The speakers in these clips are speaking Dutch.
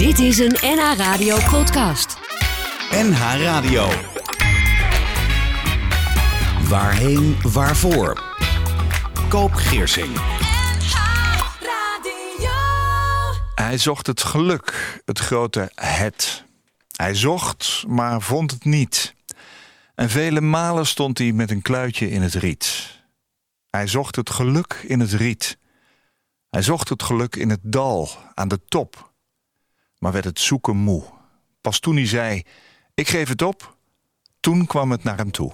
Dit is een NH Radio podcast. NH Radio. Waarheen, waarvoor? Koop Geersing. Hij zocht het geluk, het grote het. Hij zocht, maar vond het niet. En vele malen stond hij met een kluitje in het riet. Hij zocht het geluk in het riet. Hij zocht het geluk in het dal, aan de top. Maar werd het zoeken moe. Pas toen hij zei, ik geef het op, toen kwam het naar hem toe.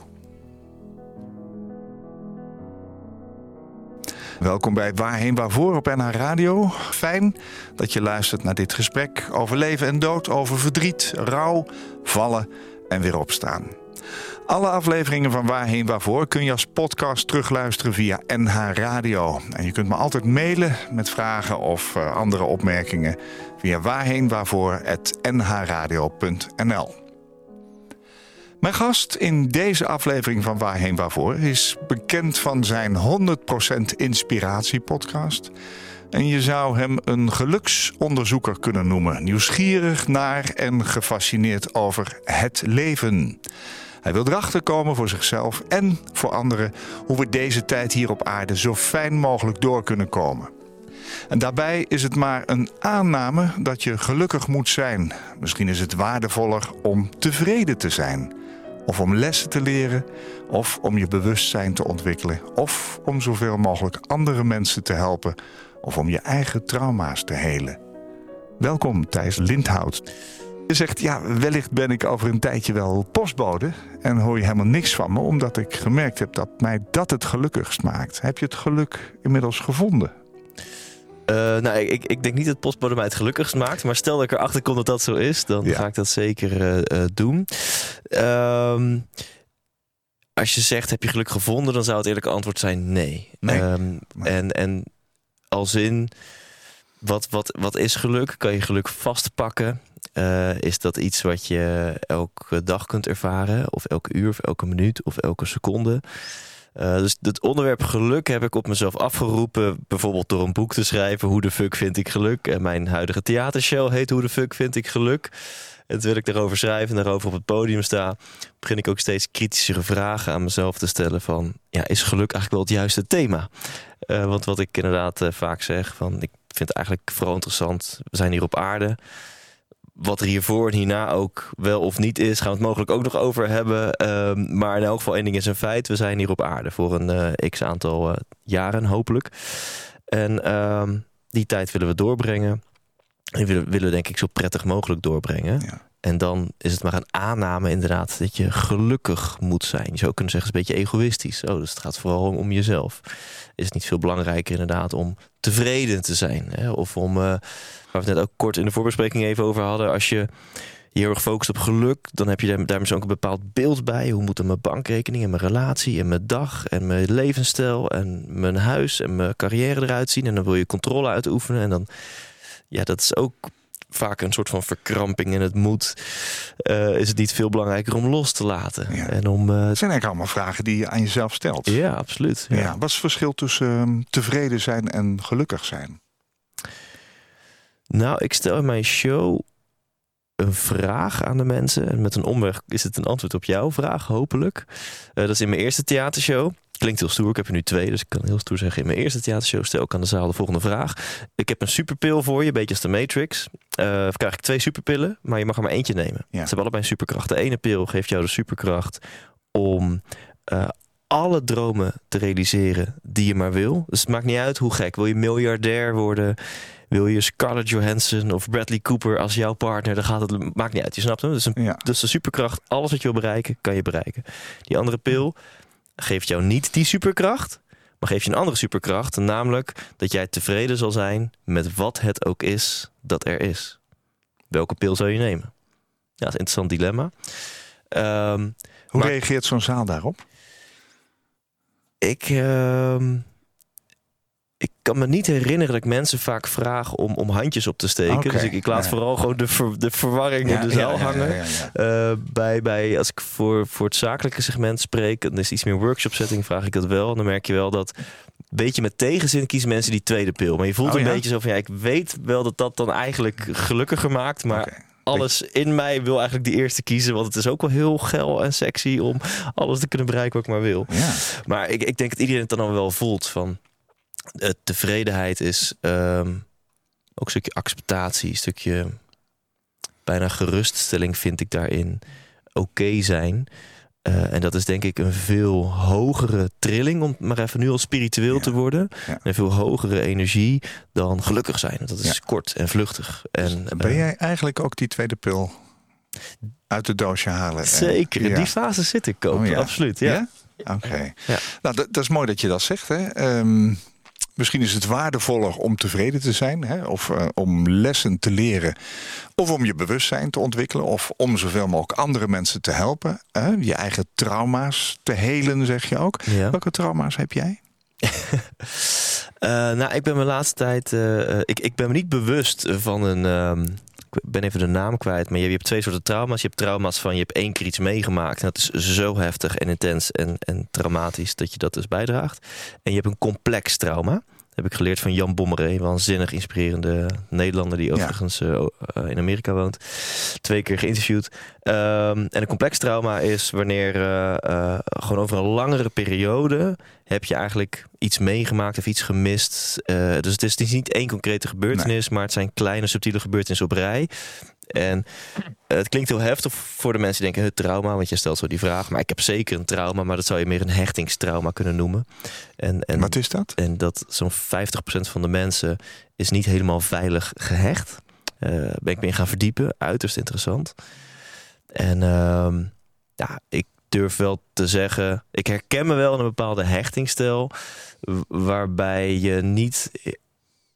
Welkom bij Waarheen Waarvoor op NH Radio. Fijn dat je luistert naar dit gesprek over leven en dood, over verdriet, rouw, vallen en weer opstaan. Alle afleveringen van Waarheen Waarvoor kun je als podcast terugluisteren via NH Radio. En je kunt me altijd mailen met vragen of uh, andere opmerkingen via waarheenwaarvoor.nhradio.nl. Mijn gast in deze aflevering van Waarheen Waarvoor is bekend van zijn 100% Inspiratie podcast. En je zou hem een geluksonderzoeker kunnen noemen. Nieuwsgierig naar en gefascineerd over het leven. Hij wil erachter komen voor zichzelf en voor anderen hoe we deze tijd hier op aarde zo fijn mogelijk door kunnen komen. En daarbij is het maar een aanname dat je gelukkig moet zijn. Misschien is het waardevoller om tevreden te zijn. Of om lessen te leren, of om je bewustzijn te ontwikkelen, of om zoveel mogelijk andere mensen te helpen, of om je eigen trauma's te helen. Welkom Thijs Lindhout. Je zegt, ja, wellicht ben ik over een tijdje wel postbode en hoor je helemaal niks van me, omdat ik gemerkt heb dat mij dat het gelukkigst maakt. Heb je het geluk inmiddels gevonden? Uh, nou, ik, ik denk niet dat postbode mij het gelukkigst maakt. Maar stel dat ik erachter kom dat dat zo is, dan Ja. ga ik dat zeker eh, eh, doen. Ehm, als je zegt, heb je geluk gevonden? Dan zou het eerlijke antwoord zijn nee. Nee. Ehm, Nee. En, en als in, wat, wat, wat is geluk? Kan je geluk vastpakken? Eh, is dat iets wat je elke dag kunt ervaren? Of elke uur, of elke minuut, of elke seconde? Eh, dus het onderwerp geluk heb ik op mezelf afgeroepen. Bijvoorbeeld door een boek te schrijven. Hoe de fuck vind ik geluk? En mijn huidige theatershow heet Hoe de fuck vind ik geluk? En terwijl ik daarover schrijf en daarover op het podium sta... begin ik ook steeds kritischere vragen aan mezelf te stellen van... ja, is geluk eigenlijk wel het juiste thema? Eh, want wat ik inderdaad eh, vaak zeg, van, ik vind het eigenlijk vooral interessant... we zijn hier op aarde wat er hiervoor en hierna ook wel of niet is, gaan we het mogelijk ook nog over hebben. Ehm, maar in elk geval één ding is een feit. We zijn hier op aarde voor een eh, x aantal eh, jaren hopelijk. En ehm, die tijd willen we doorbrengen. En die willen, willen we denk ik zo prettig mogelijk doorbrengen. Ja. En dan is het maar een aanname inderdaad dat je gelukkig moet zijn. Je zou kunnen zeggen, het is een beetje egoïstisch. Oh, dus het gaat vooral om, om jezelf. Is het niet veel belangrijker inderdaad om tevreden te zijn? Hè? Of om, eh, waar we het net ook kort in de voorbespreking even over hadden... als je je heel erg focust op geluk... dan heb je daar, daar misschien ook een bepaald beeld bij. Hoe moeten mijn bankrekening en mijn relatie en mijn dag... en mijn levensstijl en mijn huis en mijn carrière eruit zien... en dan wil je controle uitoefenen en dan... Ja, dat is ook vaak een soort van verkramping en het moet. eh, is het niet veel belangrijker om los te laten? Ja. En om. eh, Het zijn eigenlijk allemaal vragen die je aan jezelf stelt. ja, absoluut. Ja. Ja. Wat is het verschil tussen ehm, tevreden zijn en gelukkig zijn? Nou, ik stel in mijn show een vraag aan de mensen. En met een omweg is het een antwoord op jouw vraag, hopelijk. Eh, dat is in mijn eerste theatershow. Klinkt heel stoer, ik heb er nu twee, dus ik kan heel stoer zeggen. In mijn eerste theatershow stel ik aan de zaal de volgende vraag. Ik heb een superpil voor je, een beetje als de Matrix. Eh krijg ik twee superpillen, maar je mag er maar eentje nemen. Ze hebben allebei een superkracht. De ene pil geeft jou de superkracht om eh, alle dromen te realiseren die je maar wil. Dus het maakt niet uit hoe gek. Wil je miljardair worden? Wil je Scarlett Johansson of Bradley Cooper als jouw partner? Dan gaat het maakt niet uit. Je snapt hem. Dus, een, Ja. dus de superkracht, alles wat je wil bereiken, kan je bereiken. Die andere pil geeft jou niet die superkracht, maar geeft je een andere superkracht, namelijk dat jij tevreden zal zijn met wat het ook is dat er is. Welke pil zou je nemen? Ja, dat is een interessant dilemma. Ehm, Hoe Maar- reageert zo'n zaal daarop? Ik, ehm, ik kan me niet herinneren dat ik mensen vaak vraag om, om handjes op te steken. Dus ik, ik laat ja. vooral gewoon de, ver- de verwarring in de zaal hangen. ja, ja. Eh, bij, bij, als ik voor, voor het zakelijke segment spreek, dan is iets meer workshop setting, vraag ik dat wel. Dan merk je wel dat beetje met tegenzin kiezen mensen die tweede pil. Maar je voelt Oh, een ja? beetje zo van ja, ik weet wel dat dat dan eigenlijk gelukkiger maakt. Maar alles in mij wil eigenlijk die eerste kiezen. Want het is ook wel heel geil en sexy om alles te kunnen bereiken wat ik maar wil. Ja. Maar ik, ik denk dat iedereen het dan wel voelt van eh, tevredenheid is ehm, ook een stukje acceptatie, een stukje bijna geruststelling vind ik daarin. Oké zijn. Eh, en dat is denk ik een veel hogere trilling, om maar even nu al spiritueel Ja. te worden. Ja. Een veel hogere energie dan gelukkig zijn. Dat is Ja. kort en vluchtig. En, Ben eh, jij eigenlijk ook die tweede pil uit het doosje halen? en- Zeker, in die fase zit ik ook. Oh. Absoluut, ja. Oké. Ja. Nou, dat, dat is mooi dat je dat zegt. Hè? Ehm, misschien is het waardevoller om tevreden te zijn, hè? of eh, om lessen te leren, of om je bewustzijn te ontwikkelen, of om zoveel mogelijk andere mensen te helpen. Hè? Je eigen trauma's te helen, zeg je ook. Ja. Welke trauma's heb jij? Eh, nou, ik ben mijn laatste tijd. eh, ik, ik ben me niet bewust van een. ehm, ben even de naam kwijt. Maar je, hebt twee soorten trauma's. Je hebt trauma's van je hebt één keer iets meegemaakt. Dat is zo heftig en intens en, en traumatisch dat je dat dus bijdraagt. En je hebt een complex trauma. Heb ik geleerd van Jan Bommeré, waanzinnig inspirerende Nederlander die overigens eh, eh, in Amerika woont. Twee keer geïnterviewd. Ehm, en een complex trauma is wanneer eh, gewoon over een langere periode heb je eigenlijk iets meegemaakt of iets gemist. Dus het is, het is niet één concrete gebeurtenis, maar het zijn kleine subtiele gebeurtenissen op rij. En eh, het klinkt heel heftig voor de mensen die denken, het trauma, want je stelt zo die vraag. Maar ik heb zeker een trauma, maar dat zou je meer een hechtingstrauma kunnen noemen. En, en, Wat is dat? en dat zo'n 50% van de mensen is niet helemaal veilig gehecht. Eh ben ik me in gaan verdiepen, uiterst interessant. En ehm, ja, ik durf wel te zeggen, ik herken me wel in een bepaalde hechtingstijl, w- waarbij je niet,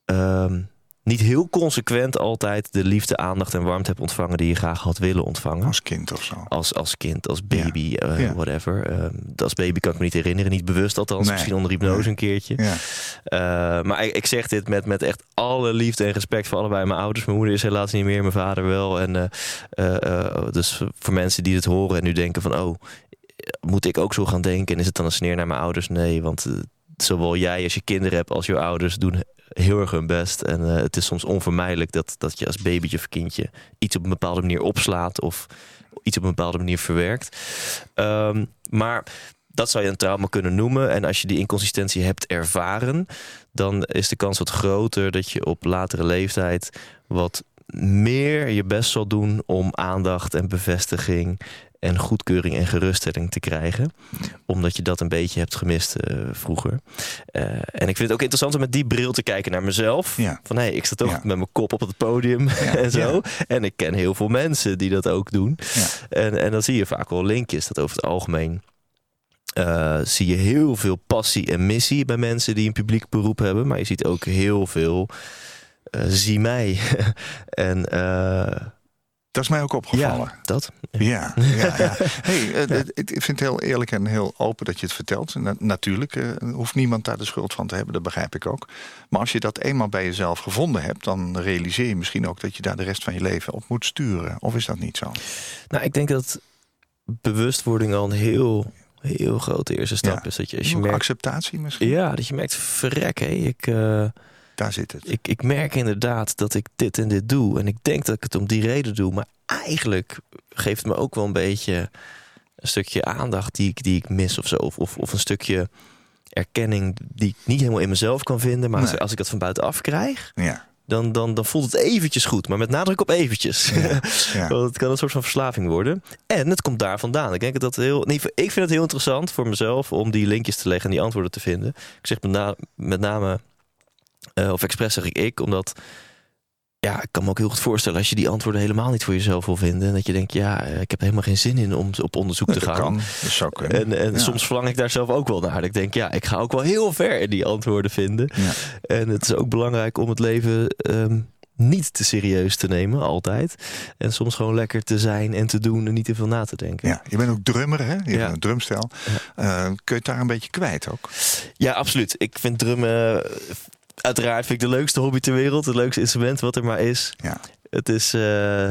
ehm, niet heel consequent altijd de liefde, aandacht en warmte hebt ontvangen die je graag had willen ontvangen. Als kind of zo. Als, als kind, als baby, eh, Ja. whatever. Ehm, als baby kan ik me niet herinneren, niet bewust althans. Nee. Misschien onder hypnose Nee. een keertje. Ja. Eh, maar ik, ik zeg dit met, met echt alle liefde en respect voor allebei mijn ouders. Mijn moeder is helaas niet meer, mijn vader wel. En, eh, eh, dus voor mensen die dit horen en nu denken van... oh, moet ik ook zo gaan denken? En is het dan een sneer naar mijn ouders? Nee, want zowel jij als je kinderen hebt als je ouders doen heel erg hun best. En eh, het is soms onvermijdelijk dat, dat je als babytje of kindje iets op een bepaalde manier opslaat of iets op een bepaalde manier verwerkt. Ehm, maar dat zou je een trauma kunnen noemen. En als je die inconsistentie hebt ervaren, dan is de kans wat groter dat je op latere leeftijd wat meer je best zal doen om aandacht en bevestiging en goedkeuring en geruststelling te krijgen. Omdat je dat een beetje hebt gemist eh, vroeger. Eh, en ik vind het ook interessant om met die bril te kijken naar mezelf. Ja. Van hé, hey, ik sta toch Ja. met mijn kop op het podium en zo. En ik ken heel veel mensen die dat ook doen. Ja. En, en dan zie je vaak wel linkjes dat over het algemeen. eh, zie je heel veel passie en missie bij mensen die een publiek beroep hebben. Maar je ziet ook heel veel zie mij. en Dat is mij ook opgevallen. ja, dat. Ja, ja, ja. Hey, eh, ik vind het heel eerlijk en heel open dat je het vertelt. Na- natuurlijk eh, hoeft niemand daar de schuld van te hebben, dat begrijp ik ook. Maar als je dat eenmaal bij jezelf gevonden hebt, dan realiseer je misschien ook dat je daar de rest van je leven op moet sturen. Of is dat niet zo? Nou, ik denk dat bewustwording al een heel, heel grote eerste stap is. Dat je, als je merkt, acceptatie misschien? ja, dat je merkt, verrek, hé, ik, eh, Daar zit het. ik, ik merk inderdaad dat ik dit en dit doe. En ik denk dat ik het om die reden doe. Maar eigenlijk geeft het me ook wel een beetje een stukje aandacht die ik, die ik mis of zo. Of, of, of een stukje erkenning die ik niet helemaal in mezelf kan vinden. Maar als, Nee. als ik dat van buitenaf krijg, Ja, dan, dan, dan voelt het eventjes goed. Maar met nadruk op eventjes. ja, ja. Want het kan een soort van verslaving worden. En het komt daar vandaan. Ik denk dat dat heel. Nee, ik vind het heel interessant voor mezelf om die linkjes te leggen en die antwoorden te vinden. Ik zeg met, na- met name, eh, of expres zeg ik ik, omdat. Ja, ik kan me ook heel goed voorstellen als je die antwoorden helemaal niet voor jezelf wil vinden. En dat je denkt, ja, eh, ik heb helemaal geen zin in om op onderzoek te dat gaan. kan. Dat zou kunnen. En, en Ja. soms verlang ik daar zelf ook wel naar. Dat Ik denk, ja, ik ga ook wel heel ver in die antwoorden vinden. Ja. En het is ook belangrijk om het leven ehm, niet te serieus te nemen, altijd. En soms gewoon lekker te zijn en te doen en niet te veel na te denken. Ja, je bent ook drummer, hè? Je Ja. hebt een drumstijl. Eh, kun je het daar een beetje kwijt ook? Ja, absoluut. Ik vind drummen, uiteraard vind ik de leukste hobby ter wereld. Het leukste instrument wat er maar is. Ja. Het is, eh,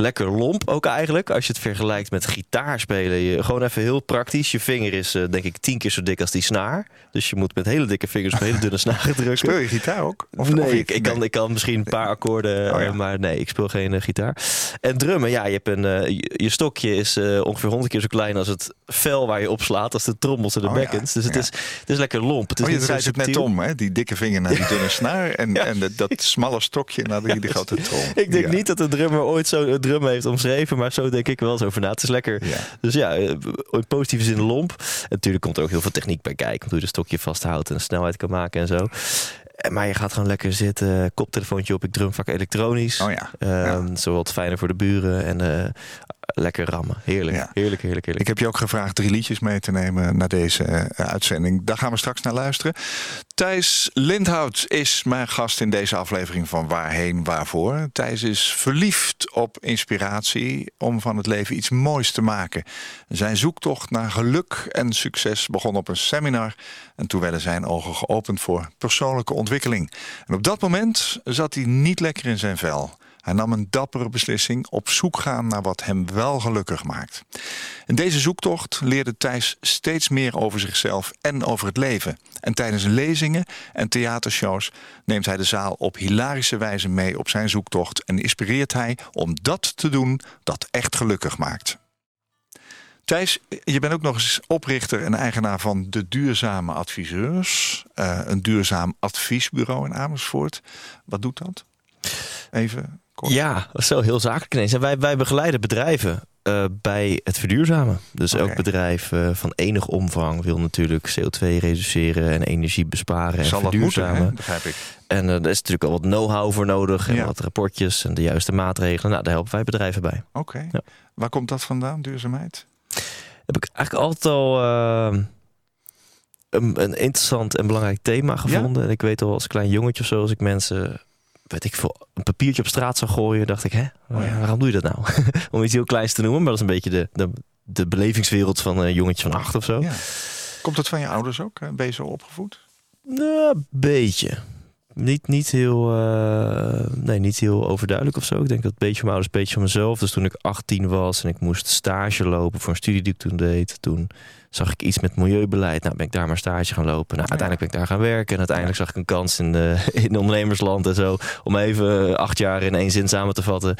lekker lomp ook eigenlijk. Als je het vergelijkt met gitaar spelen. Je, gewoon even heel praktisch. Je vinger is eh, denk ik tien keer zo dik als die snaar. Dus je moet met hele dikke vingers op hele dunne snaren drukken. Speel je gitaar ook? Of, nee, ik, ik, kan, ik kan misschien een paar akkoorden, Oh ja. eh, maar nee, ik speel geen gitaar. En drummen, ja, je, hebt een, je, je stokje is ongeveer honderd keer zo klein als het vel waar je op slaat, als de trommels en de Oh ja, bekkens. Dus het, ja. is, het is lekker lomp. Het is Oh, je het net om, hè? Die dikke vinger naar die dunne snaar en, Ja. en dat, smalle stokje naar die, die grote trom. Ik denk niet dat de drummer ooit zo een drum heeft omschreven, maar zo denk ik wel eens over na. Het is lekker. Dus ja, eh, in positieve zin lomp. En natuurlijk komt er ook heel veel techniek bij kijken. Hoe je de stokje vasthoudt en snelheid kan maken en zo. Eh, Maar je gaat gewoon lekker zitten, koptelefoontje op, ik drum vaak elektronisch. Oh ja. Ehm, Zo wat fijner voor de buren en eh, lekker rammen. Heerlijk, Ja. heerlijk, heerlijk, heerlijk. Ik heb je ook gevraagd drie liedjes mee te nemen naar deze eh, uitzending. Daar gaan we straks naar luisteren. Thijs Lindhout is mijn gast in deze aflevering van Waarheen Waarvoor. Thijs is verliefd op inspiratie om van het leven iets moois te maken. Zijn zoektocht naar geluk en succes begon op een seminar. En toen werden zijn ogen geopend voor persoonlijke ontwikkeling. En op dat moment zat hij niet lekker in zijn vel. Hij nam een dappere beslissing op zoek gaan naar wat hem wel gelukkig maakt. In deze zoektocht leerde Thijs steeds meer over zichzelf en over het leven. En tijdens lezingen en theatershows neemt hij de zaal op hilarische wijze mee op zijn zoektocht en inspireert hij om dat te doen dat echt gelukkig maakt. Thijs, je bent ook nog eens oprichter en eigenaar van de Duurzame Adviseurs, eh, een duurzaam adviesbureau in Amersfoort. Wat doet dat? Even kort. Ja, zo heel zakelijk ineens. En wij, wij begeleiden bedrijven eh, bij het verduurzamen. Dus elk bedrijf eh, van enig omvang wil natuurlijk CO2 reduceren en energie besparen en Zal dat moeten, begrijp ik. En eh, daar is natuurlijk al wat know-how voor nodig en Ja. wat rapportjes en de juiste maatregelen. Nou, daar helpen wij bedrijven bij. Oké. Ja. Waar komt dat vandaan, duurzaamheid? Heb ik eigenlijk altijd al eh, een, een interessant en belangrijk thema gevonden. En ik weet al als klein jongetje of zo, als ik mensen, weet ik veel, een papiertje op straat zou gooien, dacht ik, hè, Oh waarom doe je dat nou? Om iets heel kleins te noemen, maar dat is een beetje de, de, de belevingswereld van een jongetje van acht of zo. Ja. Komt dat van je ouders ook? Ben je zo opgevoed? Nou, een beetje. Niet, niet, heel, eh, nee, niet heel overduidelijk of zo. Ik denk dat een beetje van mijn ouders, een beetje van mezelf. Dus toen ik 18 was en ik moest stage lopen voor een studie die ik toen deed. Toen zag ik iets met milieubeleid. Nou, ben ik daar maar stage gaan lopen. Nou, uiteindelijk ben ik daar gaan werken. En uiteindelijk zag ik een kans in, de, in ondernemersland en zo. Om even acht jaar in één zin samen te vatten.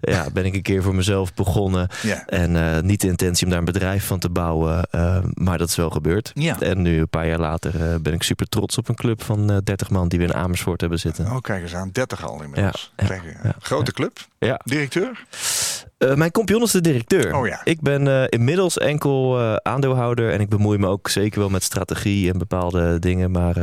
Ja, ben ik een keer voor mezelf begonnen. Ja. En eh, niet de intentie om daar een bedrijf van te bouwen. eh, maar dat is wel gebeurd. Ja. En nu, een paar jaar later, eh, ben ik super trots op een club van eh 30 man die we in Amersfoort hebben zitten. Oh, kijk eens aan. 30 al inmiddels. Ja, ja, Kijk, eh, ja, grote club. Ja. Directeur? Eh, mijn compagnon is de directeur. Oh ja. Ik ben eh, inmiddels enkel eh, aandeelhouder en ik bemoei me ook zeker wel met strategie en bepaalde dingen. Maar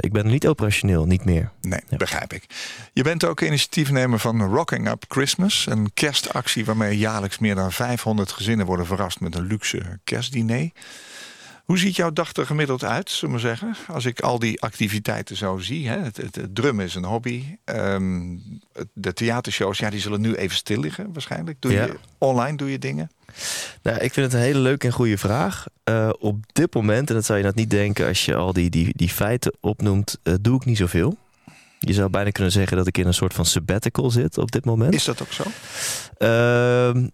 ik ben niet operationeel, niet meer. Nee, Ja. begrijp ik. Je bent ook initiatiefnemer van Rocking Up Christmas. Een kerstactie waarmee jaarlijks meer dan 500 gezinnen worden verrast met een luxe kerstdiner. Hoe ziet jouw dag er gemiddeld uit, zullen we maar zeggen? Als ik al die activiteiten zo zie. Hè? Het, het, het drummen is een hobby. Ehm, de theatershows, ja, die zullen nu even stil liggen waarschijnlijk. Doe Ja. je, online doe je dingen? Nou, ik vind het een hele leuke en goede vraag. Eh, op dit moment, en dat zou je net niet denken als je al die, die, die feiten opnoemt, eh, doe ik niet zoveel. Je zou bijna kunnen zeggen dat ik in een soort van sabbatical zit op dit moment. Is dat ook zo? Ehm,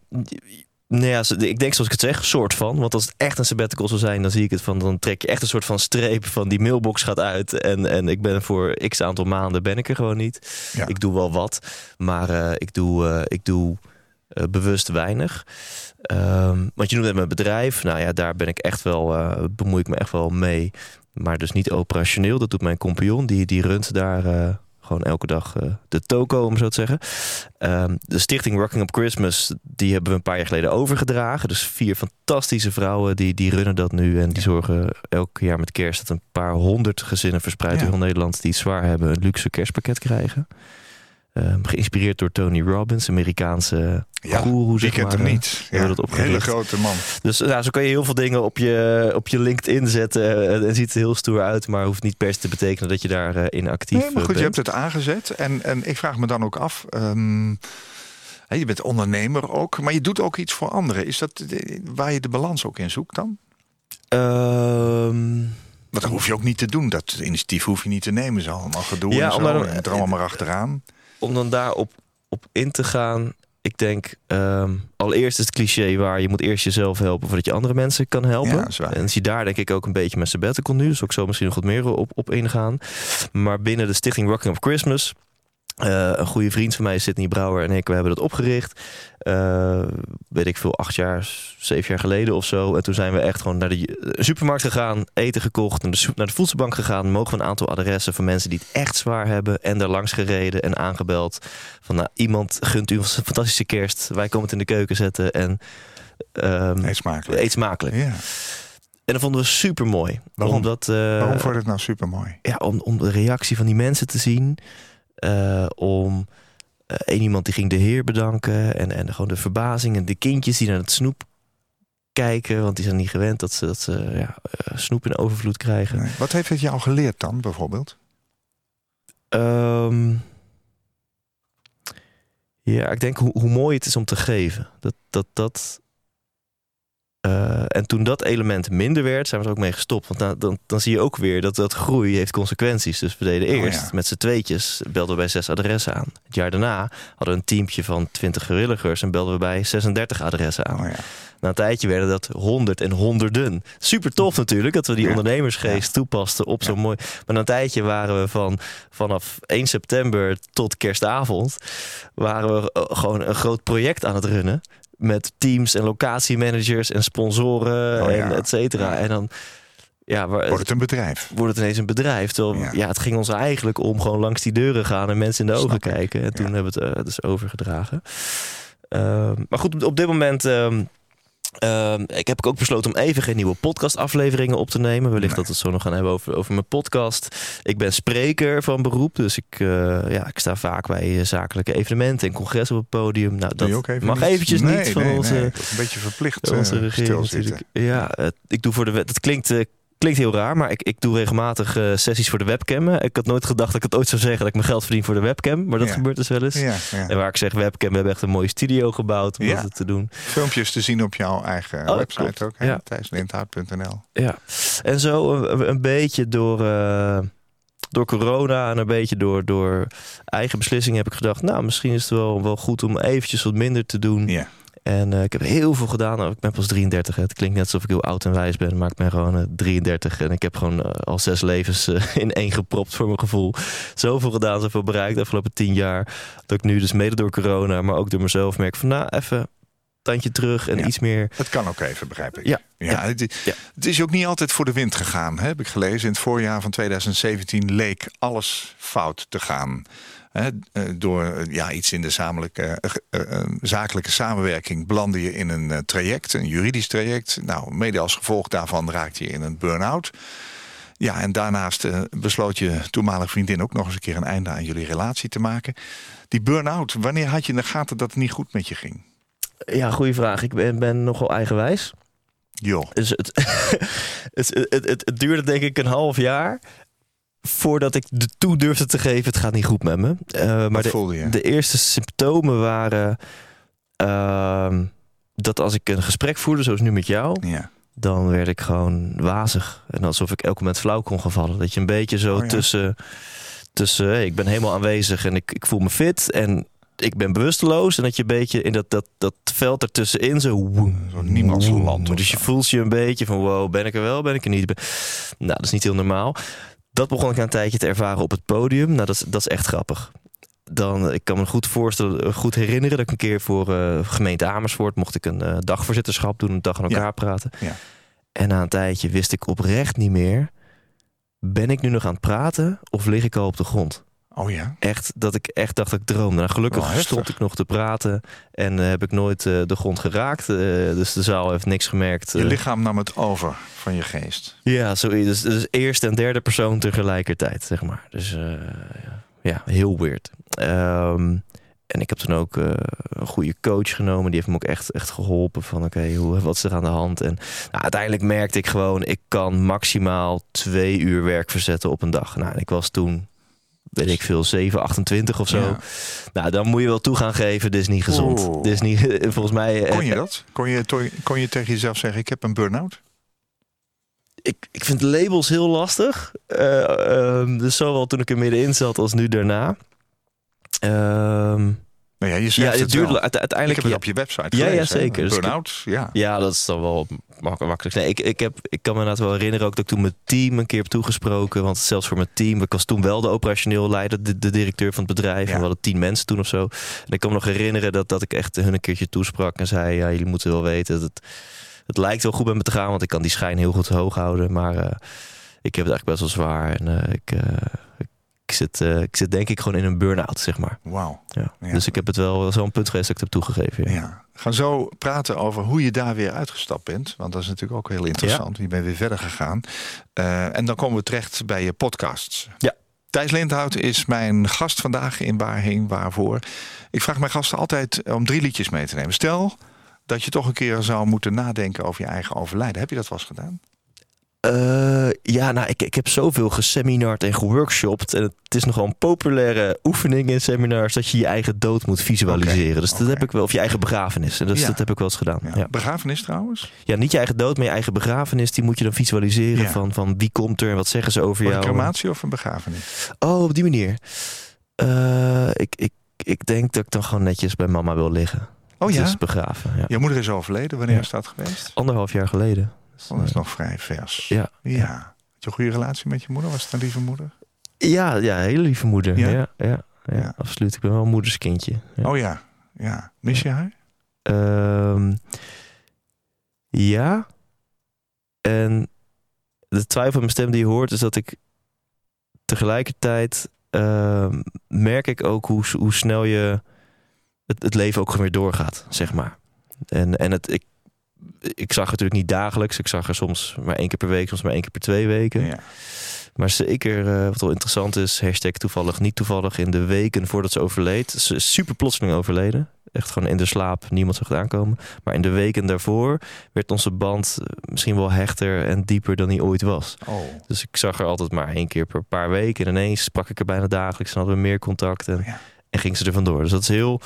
nou ja, ik denk zoals ik het zeg, soort van. Want als het echt een sabbatical zou zijn, dan zie ik het van... dan trek je echt een soort van streep van die mailbox gaat uit... en, en ik ben voor x aantal maanden ben ik er gewoon niet. Ja. Ik doe wel wat, maar eh, ik doe, eh, ik doe eh, bewust weinig. Ehm, want je noemt net mijn bedrijf. Nou ja, daar ben ik echt wel, bemoei ik me echt wel mee. Maar dus niet operationeel. Dat doet mijn compagnon. Die, die runt daar gewoon elke dag eh, de toko, om zo te zeggen. Ehm, de stichting Rocking Up Christmas, die hebben we een paar jaar geleden overgedragen. Dus vier fantastische vrouwen, die, die runnen dat nu. En die zorgen elk jaar met kerst dat een paar honderd gezinnen verspreid Ja. door Nederland... die het zwaar hebben, een luxe kerstpakket krijgen. Ehm, geïnspireerd door Tony Robbins, Amerikaanse Ja, wie zeg kent maar. hem eh. niet? Ja, dat hele grote man. Dus ja, zo kan je heel veel dingen op je, op je LinkedIn zetten. eh, En ziet er heel stoer uit, maar hoeft niet per se te betekenen dat je daarin in actief Nee, maar goed, eh, je bent. hebt het aangezet. En, en ik vraag me dan ook af. ehm, je bent ondernemer ook, maar je doet ook iets voor anderen. Is dat eh, waar je de balans ook in zoekt dan? Ehm, Want dat hoef je ook niet te doen. Dat initiatief hoef je niet te nemen. Zo allemaal gedoe Ja, en zo. en het er allemaal maar achteraan. Om dan daarop op in te gaan. Ik denk, ehm, allereerst is het cliché waar je moet eerst jezelf helpen voordat je andere mensen kan helpen. Ja, en zie daar denk ik ook een beetje mijn sabbatical nu. Dus ook zo misschien nog wat meer op, op ingaan. Maar binnen de stichting Rocking of Christmas... eh, een goede vriend van mij, Sidney Brouwer en ik, we hebben dat opgericht. Eh, weet ik veel, acht jaar, zeven jaar geleden of zo. En toen zijn we echt gewoon naar de eh, supermarkt gegaan, eten gekocht, naar de, naar de voedselbank gegaan. Mogen we een aantal adressen van mensen die het echt zwaar hebben. En daar langs gereden en aangebeld. Van nou, iemand gunt u een fantastische kerst. Wij komen het in de keuken zetten en ehm, Eet smakelijk. eet smakelijk. Ja. En dat vonden we super mooi. Waarom? Omdat, Waarom vond het nou super mooi? ja, om, om de reactie van die mensen te zien. Eh, om eh, één iemand die ging de Heer bedanken. En, en gewoon de verbazing. En de kindjes die naar het snoep kijken. Want die zijn niet gewend dat ze, dat ze ja, eh, snoep in overvloed krijgen. Wat heeft het jou geleerd dan, bijvoorbeeld? Ehm, ja, ik denk hoe, hoe mooi het is om te geven. Dat, dat, dat, eh, en toen dat element minder werd, zijn we er ook mee gestopt. Want dan, dan, dan zie je ook weer dat, dat groei heeft consequenties. Dus we deden Oh, eerst ja. met z'n tweetjes, belden we bij zes adressen aan. Het jaar daarna hadden we een teampje van 20 vrijwilligers en belden we bij 36 adressen aan. Oh ja. Na een tijdje werden dat honderd en honderden. Super tof natuurlijk dat we die Ja. ondernemersgeest toepasten op zo'n mooi. Maar na een tijdje waren we van vanaf 1 september tot kerstavond waren we eh, gewoon een groot project aan het runnen met teams en locatiemanagers en sponsoren Oh ja. en et cetera. En dan ja, Wordt het een bedrijf? wordt het ineens een bedrijf. Terwijl Ja. ja. het ging ons eigenlijk om gewoon langs die deuren gaan en mensen in de ogen ik. kijken. En toen Ja. hebben we het eh, dus overgedragen. Ehm, maar goed, op, op dit moment. ehm, ehm, ik heb ook besloten om even geen nieuwe podcastafleveringen op te nemen. Wellicht Nee. dat we het zo nog gaan hebben over, over mijn podcast. Ik ben spreker van beroep. Dus ik, eh, ja, ik sta vaak bij eh, zakelijke evenementen en congressen op het podium. Nou, dat even mag niet? eventjes Nee, niet van nee, onze, nee. Een beetje verplicht onze eh, regering. Ja, ik doe voor de wet. Dat klinkt, klinkt heel raar, maar ik, ik doe regelmatig eh, sessies voor de webcam. Ik had nooit gedacht dat ik het ooit zou zeggen dat ik mijn geld verdien voor de webcam. Maar dat Ja. gebeurt dus wel eens. Ja, ja. En waar ik zeg webcam, we hebben echt een mooie studio gebouwd om dat te doen. Filmpjes te zien op jouw eigen Oh, website klopt. ook. Hè? Ja. Thijslindhout.nl Ja. En zo een, een beetje door, eh, door corona en een beetje door, door eigen beslissingen heb ik gedacht... nou, misschien is het wel, wel goed om eventjes wat minder te doen. Ja. En eh, ik heb heel veel gedaan. Ik ben pas 33. Hè. Het klinkt net alsof ik heel oud en wijs ben. Maar ik ben gewoon eh, 33. En ik heb gewoon eh, al zes levens eh, in één gepropt voor mijn gevoel. Zoveel gedaan, zoveel bereikt de afgelopen tien jaar. Dat ik nu dus mede door corona, maar ook door mezelf merk van... nou, even tandje terug en Ja. iets meer... Het kan ook even, begrijp ik. Ja, ja, ja, Het, het is ook niet altijd voor de wind gegaan, hè, heb ik gelezen. In het voorjaar van 2017 leek alles fout te gaan. Hè, eh, door eh, ja, iets in de zamelijke, eh, zakelijke samenwerking belandde je in een traject, een juridisch traject. Nou, mede als gevolg daarvan raakte je in een burn-out. Ja, en daarnaast besloot je toenmalige vriendin ook nog eens een keer een einde aan jullie relatie te maken. Die burn-out, wanneer had je in de gaten dat het niet goed met je ging? Ja, goede vraag. Ik ben, ben nogal eigenwijs. Joh. Dus het, het, het duurde denk ik een half jaar voordat ik de toe durfde te geven, het gaat niet goed met me. Eh, maar de, de eerste symptomen waren ehm, dat als ik een gesprek voerde, zoals nu met jou, ja. dan werd ik gewoon wazig. En alsof ik elk moment flauw kon gaan vallen. Dat je een beetje zo Oh ja. tussen, tussen hey, ik ben helemaal aanwezig en ik, ik voel me fit en ik ben bewusteloos. En dat je een beetje in dat, dat, dat veld ertussenin zo... Zo'n niemandsland of Dus je voelt je een beetje van wow, ben ik er wel, ben ik er niet? Nou, dat is niet heel normaal. Dat begon ik na een tijdje te ervaren op het podium. Nou, dat is, dat is echt grappig. Dan, ik kan me goed voorstellen, eh, goed herinneren dat ik een keer voor eh, gemeente Amersfoort mocht ik een eh, dagvoorzitterschap doen, een dag aan elkaar Ja. praten. Ja. En na een tijdje wist ik oprecht niet meer, ben ik nu nog aan het praten of lig ik al op de grond? Oh ja? Echt, dat ik echt dacht dat ik droomde. Nou, gelukkig heftig. stond ik nog te praten en eh, heb ik nooit eh, de grond geraakt. Eh, dus de zaal heeft niks gemerkt. Je lichaam nam het over van je geest. ja, zo, dus, dus eerste en derde persoon tegelijkertijd, zeg maar. Dus ja, heel weird. Ehm, en ik heb toen ook een goede coach genomen. Die heeft me ook echt, echt geholpen van oké, hoe wat is er aan de hand? En nou, uiteindelijk merkte ik gewoon, ik kan maximaal twee uur werk verzetten op een dag. Nou, en ik was toen, weet ik veel, 7, 28 of zo. Ja. Nou, dan moet je wel toe gaan geven, dit is niet gezond. Dit is niet, volgens mij... eh, Kon je dat? Kon je, kon je tegen jezelf zeggen, ik heb een burn-out? ik, ik vind labels heel lastig. Eh, ehm, dus zowel toen ik er middenin zat als nu daarna. Ehm, Nou ja, je Ja, zegt het het duurde wel. uite- Ik uiteindelijk. heb het ja. op je website Ja, ja, gelezen. hè? zeker. Dus Burn-out, ja. Ja, dat is dan wel mak- makkelijk. Nee, ik, ik, heb, ik kan me inderdaad wel herinneren ook dat ik toen mijn team een keer heb toegesproken. Want zelfs voor mijn team, ik was toen wel de operationeel leider, de, de directeur van het bedrijf. Ja. En we hadden tien mensen toen of zo. En ik kan me nog herinneren dat, dat ik echt hun een keertje toesprak en zei: ja, jullie moeten wel weten dat het, het lijkt wel goed met me te gaan, want ik kan die schijn heel goed hoog houden. Maar eh, ik heb het eigenlijk best wel zwaar. En eh, ik, eh, ik, zit, eh, ik zit denk ik gewoon in een burn-out, zeg maar. Wauw. Ja. Ja. Dus ik heb het wel zo'n punt geweest dat ik het heb toegegeven. Ja. Ja. We gaan zo praten over hoe je daar weer uitgestapt bent. Want dat is natuurlijk ook heel interessant. Je bent weer verder gegaan. Eh, en dan komen we terecht bij je podcasts. Ja. Thijs Lindhout is mijn gast vandaag in Waarheen Waarvoor. Ik vraag mijn gasten altijd om drie liedjes mee te nemen. Stel dat je toch een keer zou moeten nadenken over je eigen overlijden. Heb je dat wel eens gedaan? Eh, ja, nou, ik, ik heb zoveel geseminard en geworkshopt. En het is nogal een populaire oefening in seminars dat je je eigen dood moet visualiseren. Dus dat heb ik wel, of je eigen begrafenis. En dus Ja. dat heb ik wel eens gedaan. Ja. Ja. Ja. Begrafenis trouwens? niet je eigen dood, maar je eigen begrafenis. Die moet je dan visualiseren Ja. van, van wie komt er en wat zeggen ze over Voor een jou. crematie of een begrafenis? Oh, op die manier. Eh, ik, ik, ik denk dat ik dan gewoon netjes bij mama wil liggen. Oh ja? Dus begraven. Ja. Je moeder is overleden. Wanneer Ja. is dat geweest? Anderhalf jaar geleden. Dat is nog vrij vers. ja. Ja. Had je een goede relatie met je moeder? Was het een lieve moeder? Ja, ja, hele lieve moeder. Ja? Ja, ja, absoluut. Ik ben wel een moederskindje. Ja. Oh ja. ja. Mis je haar? Ehm, ja. En de twijfel in mijn stem die je hoort is dat ik tegelijkertijd ehm, merk ik ook hoe, hoe snel je het, het leven ook gewoon weer doorgaat, zeg maar. En, en het, ik, ik zag het natuurlijk niet dagelijks. Ik zag er soms maar één keer per week, soms maar één keer per twee weken. Ja. Maar zeker, eh, wat wel interessant is, hashtag toevallig, niet toevallig, in de weken voordat ze overleed. Ze is super plotseling overleden. Echt gewoon in de slaap, niemand zag het aankomen. Maar in de weken daarvoor werd onze band eh, misschien wel hechter en dieper dan die ooit was. Oh. Dus ik zag haar altijd maar één keer per paar weken. En ineens sprak ik er bijna dagelijks en hadden we meer contact. En, Ja. en ging ze er vandoor. Dus dat is heel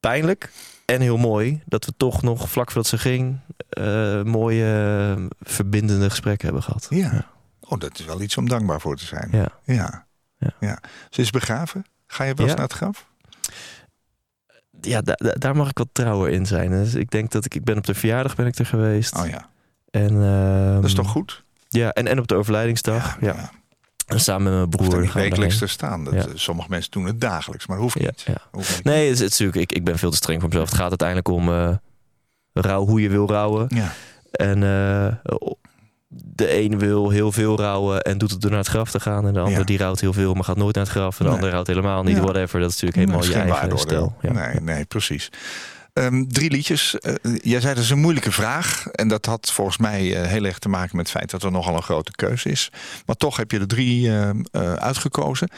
pijnlijk en heel mooi dat we toch nog vlak voordat ze ging... eh, mooie verbindende gesprekken hebben gehad. Ja. Oh, dat is wel iets om dankbaar voor te zijn. Ja. Ja. Ja. ja. Ze is begraven. Ga je wel eens Ja. naar het graf? ja, da- da- daar mag ik wat trouwer in zijn. Dus ik denk dat ik, ik ben op de verjaardag ben ik er geweest. Oh ja. En, ehm, Dat is toch goed? Ja, en, en op de overlijdingsdag. Ja, samen met mijn Hoeft broer. er we wekelijks te staan. Dat, Ja. eh, Sommige mensen doen het dagelijks, maar hoeft niet. ja. Hoeft niet. Nee, het is, natuurlijk, ik, ik ben veel te streng voor mezelf. Het gaat uiteindelijk om eh, rouw hoe je wil rouwen. Ja. En eh, de een wil heel veel rouwen en doet het door naar het graf te gaan. En de ander die rouwt heel veel, maar gaat nooit naar het graf. En de Nee. ander rouwt helemaal niet. Whatever, dat is natuurlijk helemaal je eigen stijl. Ja. Nee, nee, precies. Ehm, drie liedjes. Eh, jij zei dat is een moeilijke vraag. En dat had volgens mij eh, heel erg te maken met het feit dat er nogal een grote keuze is. Maar toch heb je er drie eh, eh, uitgekozen.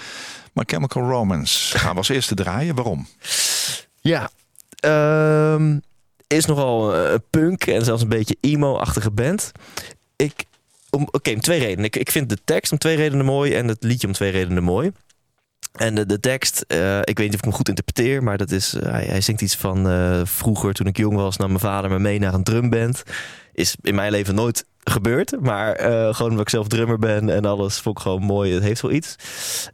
Maar Chemical Romance gaan we als eerste draaien. Waarom? Ja, ehm, is nogal eh, punk en zelfs een beetje emo-achtige band. Ik, oké, om twee redenen. Ik, ik vind de tekst om twee redenen mooi en het liedje om twee redenen mooi. En de, tekst, eh, ik weet niet of ik hem goed interpreteer, maar dat is, eh, hij, zingt iets van eh, vroeger toen ik jong was, nam mijn vader me mee naar een drumband. Is in mijn leven nooit gebeurd, maar gewoon omdat ik zelf drummer ben en alles vond ik gewoon mooi. Het heeft wel iets.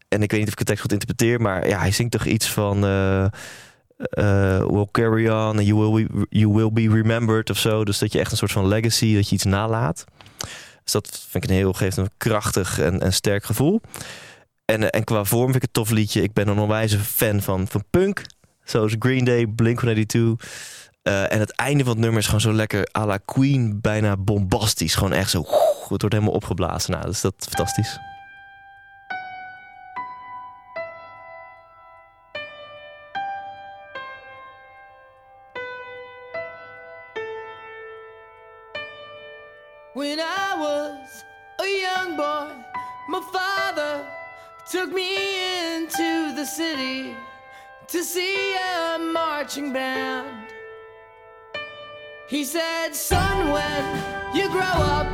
En ik weet niet of ik de tekst goed interpreteer, maar ja, hij zingt toch iets van. will carry on and you will, be, you will be remembered of zo. Dus dat je echt een soort van legacy, dat je iets nalaat. Dus dat vind ik een heel, geeft een krachtig en, en sterk gevoel. En, eh, en qua vorm vind ik het tof liedje. Ik ben een onwijze fan van, van punk. Zoals Green Day, Blink-182. Eh en het einde van het nummer is gewoon zo lekker à la Queen. Bijna bombastisch. Gewoon echt zo... Het wordt helemaal opgeblazen. Nou, dus dat is fantastisch. Took me into the city to see a marching band. He said, Son, when you grow up,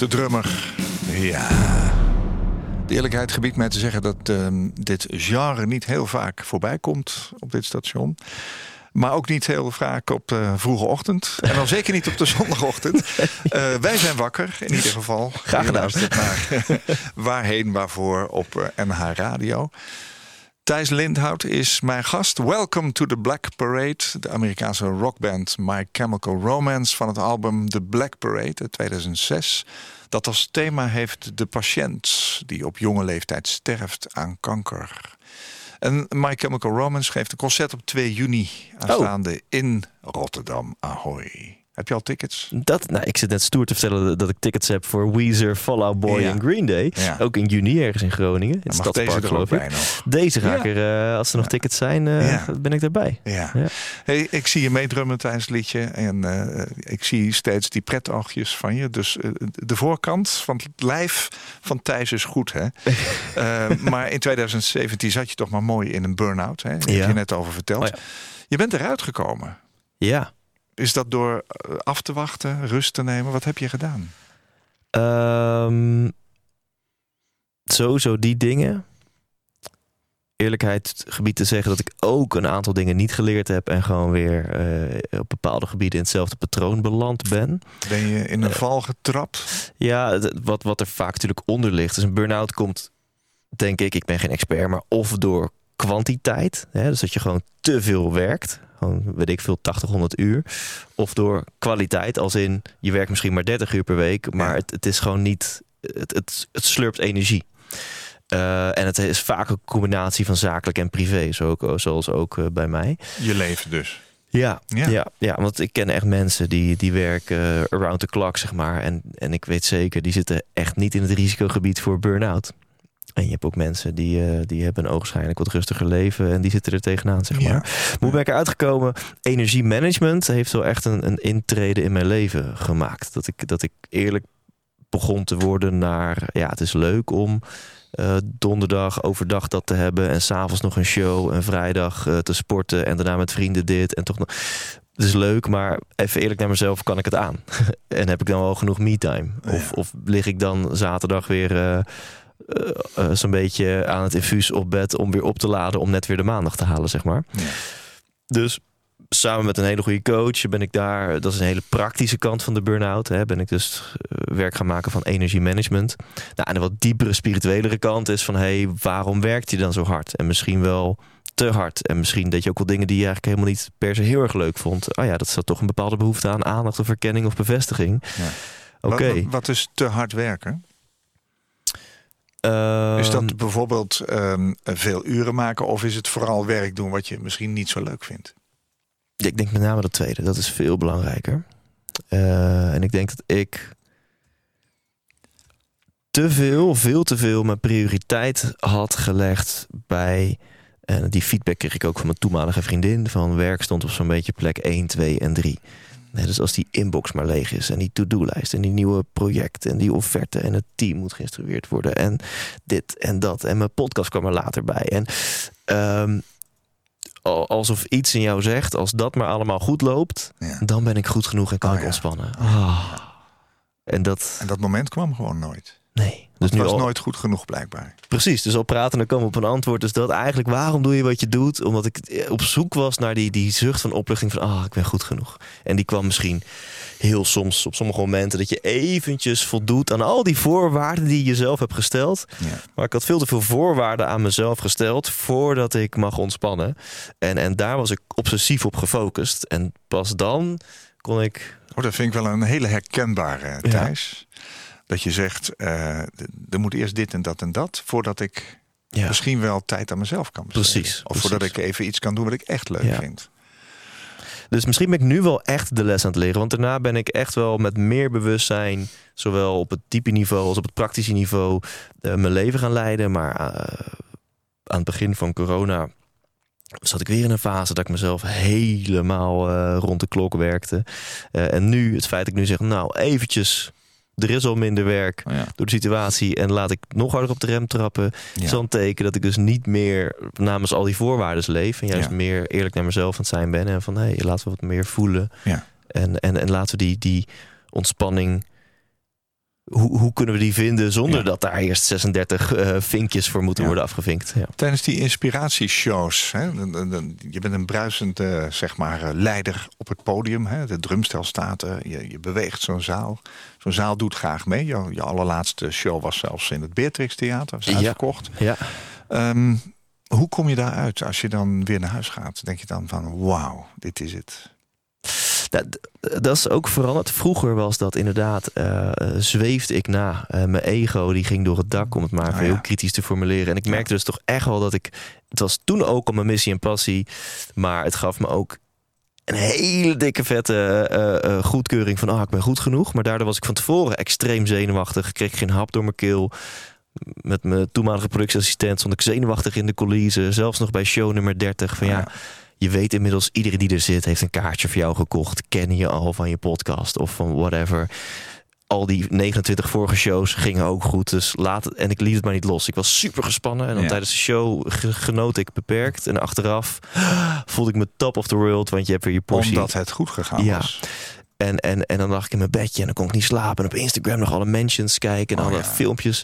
is de drummer. Ja. De eerlijkheid gebiedt mij te zeggen dat ehm, dit genre niet heel vaak voorbij komt op dit station. Maar ook niet heel vaak op de vroege ochtend. En dan zeker niet op de zondagochtend. Eh, wij zijn wakker, in ieder geval. Graag gedaan. naar Waarheen Waarvoor op eh, NH Radio. Thijs Lindhout is mijn gast. Welcome to the Black Parade. De Amerikaanse rockband My Chemical Romance van het album The Black Parade uit 2006. Dat als thema heeft de patiënt die op jonge leeftijd sterft aan kanker. En My Chemical Romance geeft een concert op 2 juni aanstaande in Rotterdam. Ahoy. Heb je al tickets? Dat, nou, ik zit net stoer te vertellen dat ik tickets heb voor Weezer, Fall Out Boy Ja. en Green Day. Ja. Ook in juni ergens in Groningen. In het Stadspark geloof ik. Deze ga ik er, eh, als er nog tickets zijn, eh, ben ik erbij. Ja. Ja. Hey, ik zie je meedrummen tijdens het liedje. En eh, ik zie steeds die pretoogjes van je. Dus de voorkant van het lijf van Thijs is goed. Hè? Maar in 2017 zat je toch maar mooi in een burn-out. Hè? Heb je net over verteld. Oh. Je bent eruit gekomen. Ja. Is dat door eh, af te wachten, rust te nemen? Wat heb je gedaan? Ehm sowieso die dingen. Eerlijkheid gebied te zeggen dat ik ook een aantal dingen niet geleerd heb en gewoon weer eh, op bepaalde gebieden in hetzelfde patroon beland ben. Ben je in Eh. een val getrapt? Ja, wat, wat er vaak natuurlijk onder ligt. Dus een burn-out komt, denk ik, ik ben geen expert, maar of door kwantiteit. Hè, dus dat je gewoon te veel werkt. Gewoon, weet ik veel, 80, 100 uur. Of door kwaliteit, als in je werkt misschien maar 30 uur per week, maar Ja. het, het is gewoon niet, het, het, het slurpt energie. Eh, en het is vaak een combinatie van zakelijk en privé, zo ook, zoals ook eh, bij mij. Je leven dus. Ja, Ja. ja. Ja, want ik ken echt mensen die, die werken eh, around the clock, zeg maar. En, en ik weet zeker, die zitten echt niet in het risicogebied voor burn-out. En je hebt ook mensen die, eh, die hebben een ogenschijnlijk wat rustiger leven en die zitten er tegenaan, zeg maar. Ja. Hoe ben ik eruit gekomen? Energiemanagement heeft wel echt een, een intrede in mijn leven gemaakt. Dat ik, dat ik eerlijk begon te worden naar, ja, het is leuk om eh, donderdag overdag dat te hebben en s'avonds nog een show en vrijdag eh, te sporten en daarna met vrienden dit en toch nog. Het is leuk, maar even eerlijk naar mezelf, kan ik het aan? en heb ik dan wel genoeg me-time? Of, Ja. of lig ik dan zaterdag weer eh, eh, zo'n beetje aan het infuus op bed om weer op te laden om net weer de maandag te halen, zeg maar. Ja. Dus samen met een hele goede coach ben ik daar, dat is een hele praktische kant van de burn-out, hè, ben ik dus eh, werk gaan maken van energiemanagement. Nou, en de wat diepere, spirituelere kant is van, hé, hey, waarom werkt je dan zo hard? En misschien wel te hard. En misschien dat je ook wel dingen die je eigenlijk helemaal niet per se heel erg leuk vond. Oh ja, dat zat toch een bepaalde behoefte aan aandacht of erkenning of bevestiging. Ja. Oké. Wat, wat is te hard werken? Is Ehm, dat bijvoorbeeld ehm, veel uren maken of is het vooral werk doen wat je misschien niet zo leuk vindt? Ik denk met name dat tweede. Dat is veel belangrijker. Eh, en ik denk dat ik te veel, veel te veel mijn prioriteit had gelegd bij. En die feedback kreeg ik ook van mijn toenmalige vriendin. Van werk stond op zo'n beetje plek 1, 2 en 3. Dus als die inbox maar leeg is en die to-do-lijst en die nieuwe projecten en die offerte en het team moet geïnstrueerd worden en dit en dat en mijn podcast kwam er later bij. En ehm, al- alsof iets in jou zegt, als dat maar allemaal goed loopt, Ja. dan ben ik goed genoeg en kan Oh, ik ja. ontspannen. Ah. En dat, En dat moment kwam gewoon nooit. Nee. Dus Het was al, nooit goed genoeg blijkbaar. Precies, dus al praten komen we op een antwoord. Dus dat eigenlijk, waarom doe je wat je doet? Omdat ik op zoek was naar die, die zucht van opluchting van, ah, ik ben goed genoeg. En die kwam misschien heel soms op sommige momenten dat je eventjes voldoet aan al die voorwaarden die je zelf hebt gesteld. Ja. Maar ik had veel te veel voorwaarden aan mezelf gesteld voordat ik mag ontspannen. En, en daar was ik obsessief op gefocust. En pas dan kon ik Oh, dat vind ik wel een hele herkenbare, Thijs. Dat je zegt, d- er moet eerst dit en dat en dat... voordat ik ja, misschien wel tijd aan mezelf kan besteden. Precies, Of voordat ik even iets kan doen wat ik echt leuk Ja. vind. Dus misschien ben ik nu wel echt de les aan het leren. Want daarna ben ik echt wel met meer bewustzijn, zowel op het diepe niveau als op het praktische niveau, eh, mijn leven gaan leiden. Maar eh, aan het begin van corona zat ik weer in een fase dat ik mezelf helemaal rond de klok werkte. En nu, het feit dat ik nu zeg, nou eventjes, er is al minder werk Oh ja. door de situatie en laat ik nog harder op de rem trappen. Ja. is al een teken dat ik dus niet meer namens al die voorwaarden leef. En juist Ja. meer eerlijk naar mezelf aan het zijn ben. En van hé, hey, laten we wat meer voelen. Ja. En, en, en laten we die, die ontspanning hoe, hoe kunnen we die vinden zonder Ja. dat daar eerst 36 eh, vinkjes voor moeten Ja. worden afgevinkt? Ja. Tijdens die inspiratieshows, hè, dan- dan- dan- je bent een bruisend eh, zeg maar, eh, leider op het podium. Hè, de drumstel staat er, je, je beweegt zo'n zaal. Zo'n zaal doet graag mee. Je, je allerlaatste show was zelfs in het Beatrix Theater, Ja. uitverkocht. ja. Ehm, hoe kom je daaruit als je dan weer naar huis gaat? Denk je dan van, wauw, dit is het. Dat, dat is ook veranderd. Vroeger was dat inderdaad, eh, eh, zweefde ik na. Eh, mijn ego die ging door het dak, om het maar Ah, ja. heel kritisch te formuleren. En ik merkte dus toch echt wel dat ik... Het was toen ook al mijn missie en passie. Maar het gaf me ook een hele dikke vette goedkeuring van... ah, ik ben goed genoeg. Maar daardoor was ik van tevoren extreem zenuwachtig. Kreeg geen hap door mijn keel. Met mijn toenmalige productieassistent stond ik zenuwachtig in de coulissen. Zelfs nog bij show nummer 30. Van ja, Ja. Je weet inmiddels, iedereen die er zit heeft een kaartje voor jou gekocht. Ken je al van je podcast of van whatever. Al die 29 vorige shows gingen ook goed. Dus laat het, en ik liet het maar niet los. Ik was super gespannen. En dan Ja. tijdens de show ge- genoot ik beperkt. En achteraf voelde ik me top of the world. Want je hebt weer je portie. Omdat het goed gegaan Ja. was. En, en, en dan lag ik in mijn bedje en dan kon ik niet slapen. En op Instagram nog alle mentions kijken en Oh, alle ja. filmpjes.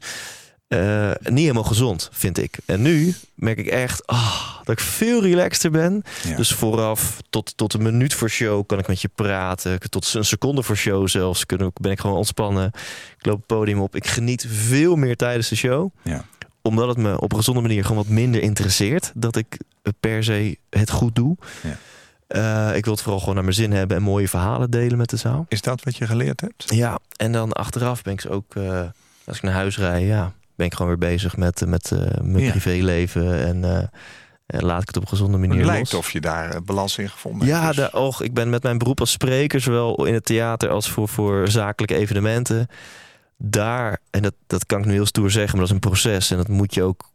Eh, niet helemaal gezond, vind ik. En nu merk ik echt ah, dat ik veel relaxter ben. Ja. Dus vooraf tot, tot een minuut voor show kan ik met je praten. Tot een seconde voor show zelfs kunnen, ben ik gewoon ontspannen. Ik loop het podium op. Ik geniet veel meer tijdens de show. Ja. Omdat het me op een gezonde manier gewoon wat minder interesseert. Dat ik per se het goed doe. Ja. Eh, ik wil het vooral gewoon naar mijn zin hebben en mooie verhalen delen met de zaal. Is dat wat je geleerd hebt? Ja, en dan achteraf ben ik ze ook, eh, als ik naar huis rijd, ja, ben ik gewoon weer bezig met, eh, met eh, mijn Ja. privéleven. En eh, eh, laat ik het op een gezonde manier Het lijkt los. of je daar balans in gevonden Ja, hebt. Dus- de, och, ik ben met mijn beroep als spreker, zowel in het theater als voor, voor zakelijke evenementen. Daar, en dat, dat kan ik nu heel stoer zeggen, maar dat is een proces. En dat moet je ook,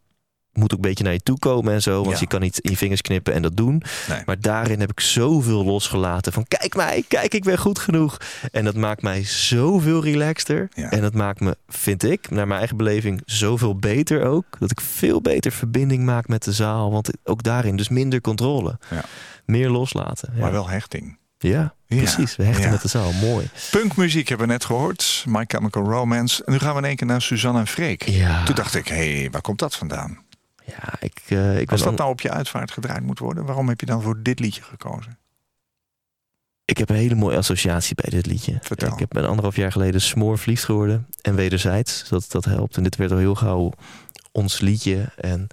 moet ook een beetje naar je toe komen en zo. Want Ja. je kan niet in je vingers knippen en dat doen. Nee. Maar daarin heb ik zoveel losgelaten van kijk mij, kijk ik ben goed genoeg. En dat maakt mij zoveel relaxter. Ja. En dat maakt me, vind ik, naar mijn eigen beleving zoveel beter ook. Dat ik veel beter verbinding maak met de zaal. Want ook daarin dus minder controle. Ja. Meer loslaten. Maar wel hechting. Ja, precies. We hechten met de zaal. Mooi. Punkmuziek hebben we net gehoord. My Chemical Romance. En nu gaan we in één keer naar Suzanne en Freek. Toen dacht ik, hé, hey, waar komt dat vandaan? Ja ik, eh, ik, Als dat nou op je uitvaart gedraaid moet worden, waarom heb je dan voor dit liedje gekozen? ik heb een hele mooie associatie bij dit liedje. Vertel. Ik heb een anderhalf jaar geleden smoor verliefd geworden. En wederzijds. Dat, dat helpt. En dit werd al heel gauw ons liedje. En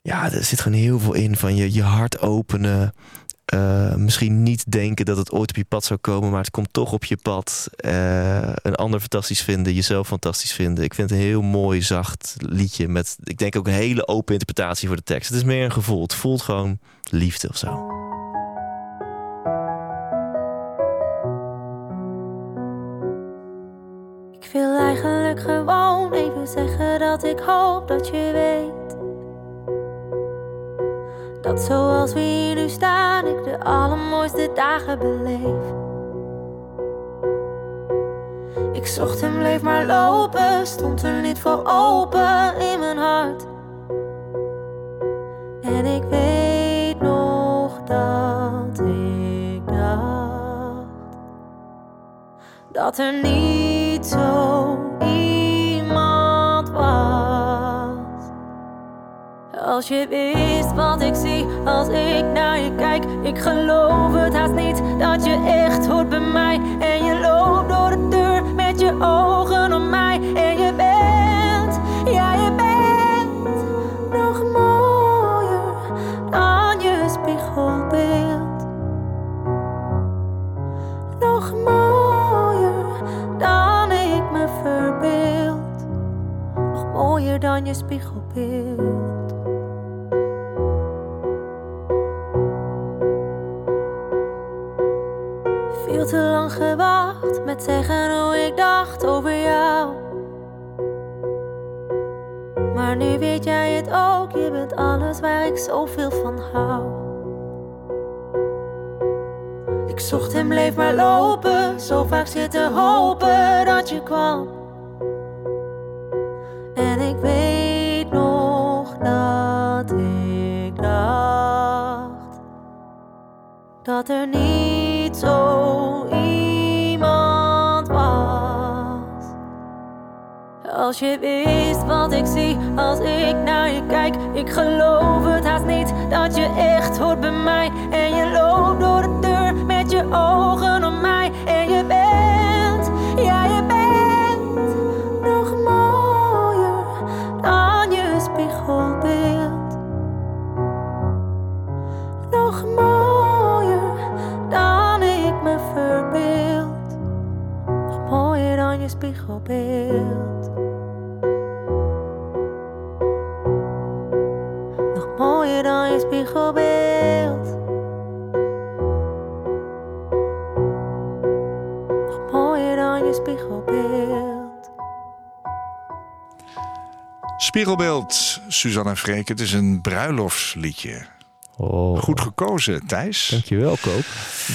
ja, er zit gewoon heel veel in van je, je hart openen. Eh, misschien niet denken dat het ooit op je pad zou komen, maar het komt toch op je pad. Eh, een ander fantastisch vinden, jezelf fantastisch vinden. Ik vind een heel mooi, zacht liedje. Met, ik denk ook een hele open interpretatie voor de tekst. Het is meer een gevoel. Het voelt gewoon liefde of zo. Ik wil eigenlijk gewoon even zeggen dat ik hoop dat je weet. Dat zoals we hier nu staan, ik de allermooiste dagen beleef. Ik zocht en bleef maar lopen, stond er niet voor open in mijn hart. En ik weet nog dat ik dacht dat er niet zo Als je wist wat ik zie als ik naar je kijk, ik geloof het haast niet dat je echt hoort bij mij. En je loopt door de deur met je ogen op mij. En je bent, ja, je bent nog mooier dan je spiegelbeeld. Nog mooier dan ik me verbeeld. Nog mooier dan je spiegelbeeld. Gewacht met zeggen hoe ik dacht over jou. Maar nu weet jij het ook, je bent alles waar ik zoveel van hou. Ik zocht en bleef maar lopen, zo vaak zitten hopen dat je kwam. En ik weet nog dat ik dacht dat er niet zo Als je wist wat ik zie als ik naar je kijk. Ik geloof het haast niet dat je echt hoort bij mij. En je loopt door de deur met je ogen op mij. En je bent, ja je bent nog mooier dan je spiegelbeeld. Nog mooier dan ik me verbeeld. Nog mooier dan je spiegelbeeld. Spiegelbeeld, Suzanne Freek. Het is een bruiloftsliedje. Oh, Goed gekozen, Thijs. Dankjewel, Koop.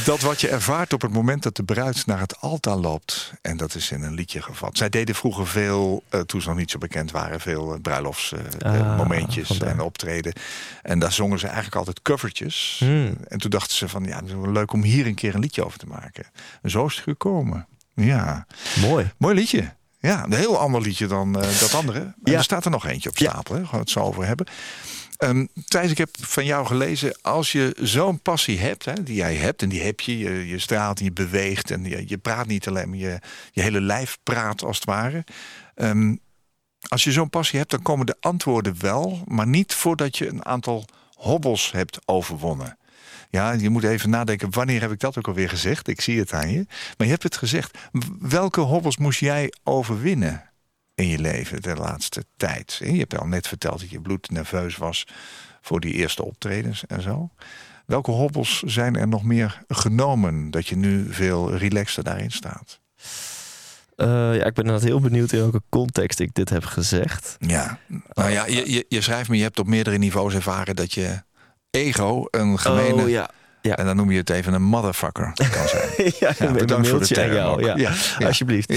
Dat wat je ervaart op het moment dat de bruid naar het altaar loopt. En dat is in een liedje gevat. Zij deden vroeger veel, eh, toen ze nog niet zo bekend waren, veel eh, bruiloftsmomentjes Ah, vandaar. en optreden. En daar zongen ze eigenlijk altijd covertjes. Hmm. En toen dachten ze van, ja, het is wel leuk om hier een keer een liedje over te maken. En zo is het gekomen. Ja, Mooi. mooi liedje. Ja, een heel ander liedje dan eh, dat andere. En Ja. er staat er nog eentje op Ja. stapel. Hè? Gaan we het zo over hebben. Ehm Thijs, ik heb van jou gelezen. Als je zo'n passie hebt, hè, die jij hebt. En die heb je. Je, je straalt en je beweegt. En je, je praat niet alleen, maar je, je hele lijf praat als het ware. Ehm, als je zo'n passie hebt, dan komen de antwoorden wel. Maar niet voordat je een aantal hobbels hebt overwonnen. Ja, je moet even nadenken, wanneer heb ik dat ook alweer gezegd? Ik zie het aan je. Maar je hebt het gezegd. Welke hobbels moest jij overwinnen in je leven de laatste tijd? Je hebt al net verteld dat je bloed nerveus was voor die eerste optredens en zo. Welke hobbels zijn er nog meer genomen dat je nu veel relaxter daarin staat? Eh, ja, ik ben inderdaad heel benieuwd in welke context ik dit heb gezegd. Ja, nou ja, je, je, je schrijft me, je hebt op meerdere niveaus ervaren dat je ego een gemene, Oh ja. Ja. en dan noem je het even een motherfucker kan zijn. ja, Ja, een mailtje aan jou. Ja. Ja, ja. Alsjeblieft.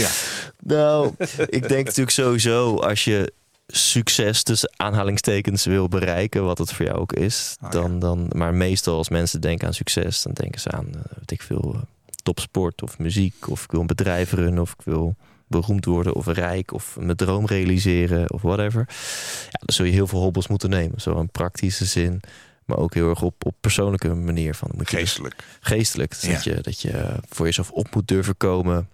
Nou, ik denk natuurlijk sowieso als je succes tussen aanhalingstekens wil bereiken, wat het voor jou ook is, Ah, dan, dan, maar meestal als mensen denken aan succes, dan denken ze aan, eh, weet ik veel, eh, topsport of muziek, of ik wil een bedrijf runnen, of ik wil beroemd worden of rijk, of mijn droom realiseren, of whatever. Ja, dan zul je heel veel hobbels moeten nemen, zo in praktische zin, maar ook heel erg op, op persoonlijke manier van. Moet je dus Geestelijk. geestelijk. Dus Ja. dat, je, dat je voor jezelf op moet durven komen.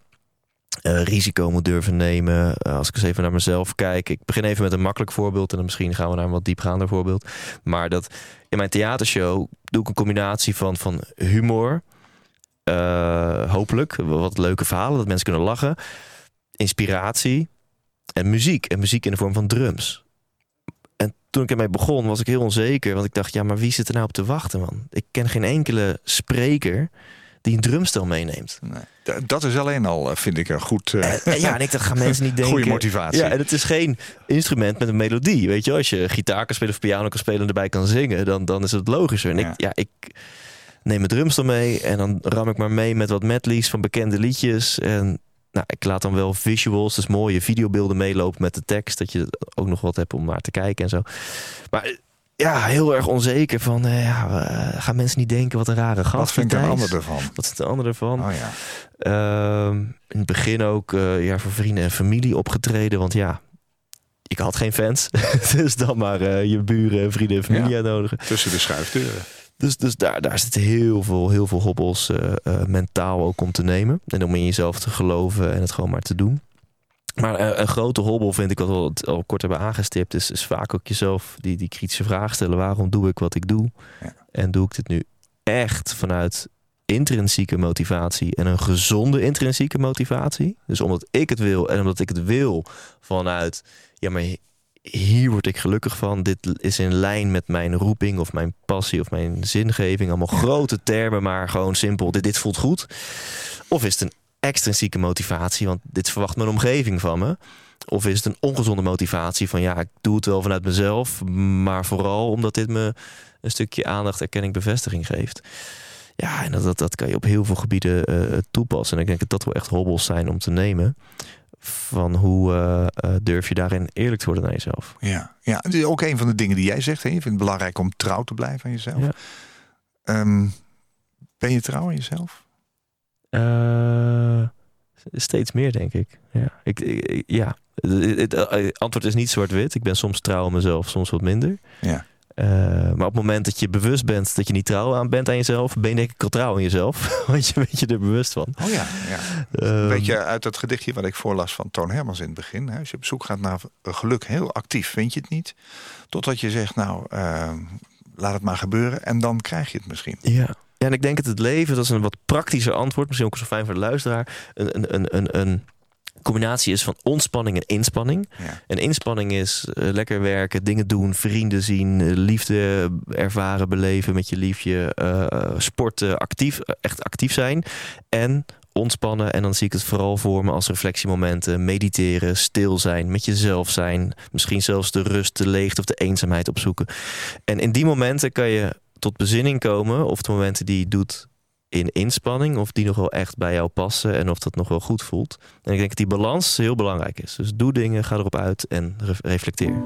eh, risico moet durven nemen. Eh, als ik eens even naar mezelf kijk. Ik begin even met een makkelijk voorbeeld. En dan misschien gaan we naar een wat diepgaander voorbeeld. Maar dat in mijn theatershow doe ik een combinatie van, van humor. eh, hopelijk. Wat leuke verhalen. Dat mensen kunnen lachen. Inspiratie. En muziek. En muziek in de vorm van drums. En toen ik ermee begon, was ik heel onzeker. Want ik dacht, ja, maar wie zit er nou op te wachten, man? Ik ken geen enkele spreker die een drumstel meeneemt. Nee. Dat is alleen al, eh, vind ik, een goed... en ja, en ik dacht, gaan mensen niet denken... Goede motivatie. Ja, en het is geen instrument met een melodie. Weet je, als je gitaar kan spelen of piano kan spelen en erbij kan zingen, dan, dan is het logischer. En Ja. ik, ja, ik neem mijn drumstel mee en dan ram ik maar mee met wat medleys van bekende liedjes. En nou, ik laat dan wel visuals, dus mooie videobeelden meelopen met de tekst, dat je ook nog wat hebt om naar te kijken en zo. Maar ja, heel erg onzeker van, eh, ja, gaan mensen niet denken wat een rare gast Wat vind ik een Thijs? ander ervan? Wat is de ander ervan? Oh ja. Ehm, in het begin ook eh, ja, voor vrienden en familie opgetreden. Want ja, ik had geen fans. dus dan maar eh, je buren, vrienden en familie Ja. uitnodigen. Tussen de schuifdeuren. Dus, dus daar, daar zitten heel veel, heel veel hobbels eh, eh, mentaal ook om te nemen. En om in jezelf te geloven en het gewoon maar te doen. Maar eh, een grote hobbel vind ik, wat we al, al kort hebben aangestipt, is, is vaak ook jezelf die, die kritische vraag stellen. Waarom doe ik wat ik doe? Ja. En doe ik dit nu echt vanuit intrinsieke motivatie en een gezonde intrinsieke motivatie? Dus omdat ik het wil en omdat ik het wil vanuit, ja, maar hier word ik gelukkig van. Dit is in lijn met mijn roeping of mijn passie of mijn zingeving. Allemaal grote termen, maar gewoon simpel. Dit, dit voelt goed. Of is het een extrinsieke motivatie, want dit verwacht mijn omgeving van me. Of is het een ongezonde motivatie van ja, ik doe het wel vanuit mezelf, maar vooral omdat dit me een stukje aandacht, erkenning, bevestiging geeft. Ja, en dat, dat, dat kan je op heel veel gebieden eh, toepassen. En ik denk dat dat wel echt hobbels zijn om te nemen. Van hoe eh, eh, durf je daarin eerlijk te worden naar jezelf? Ja. ja, het is ook een van de dingen die jij zegt. Hè? Je vindt het belangrijk om trouw te blijven aan jezelf. Ja. Ehm, ben je trouw aan jezelf? Eh, Steeds meer, denk ik. Ja, ik, ik- ja. Het, het- het antwoord is niet zwart-wit. Ik ben soms trouw aan mezelf, soms wat minder. Ja. Eh, maar op het moment dat je bewust bent dat je niet trouw aan bent aan jezelf, ben je denk ik al trouw aan jezelf. Want je weet je er bewust van. Oh ja, ja. Ehm, Weet je, uit dat gedichtje wat ik voorlas van Toon Hermans in het begin. Hè, als je op zoek gaat naar geluk, heel actief vind je het niet. Totdat je zegt, nou, eh, laat het maar gebeuren. En dan krijg je het misschien. Ja. ja, en ik denk dat het leven, dat is een wat praktischer antwoord, misschien ook zo fijn voor de luisteraar, een, een, een, een, een combinatie is van ontspanning en inspanning. Ja. En inspanning is eh, lekker werken, dingen doen, vrienden zien, eh, liefde ervaren, beleven met je liefje, eh, sporten, actief, echt actief zijn. En ontspannen, en dan zie ik het vooral voor me als reflectiemomenten, mediteren, stil zijn, met jezelf zijn, misschien zelfs de rust, de leegte of de eenzaamheid opzoeken. En in die momenten kan je tot bezinning komen, of de momenten die je doet in inspanning, of die nog wel echt bij jou passen en of dat nog wel goed voelt. En ik denk dat die balans heel belangrijk is. Dus doe dingen, ga erop uit en re- reflecteer.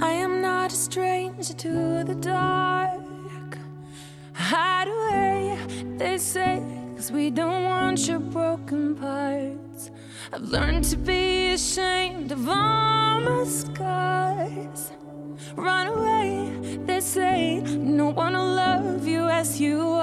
I am not a stranger to the dark. Hide away, they say, cause we don't want your broken parts. I've learned to be ashamed of all my scars. Run away, they say, no one will love you as you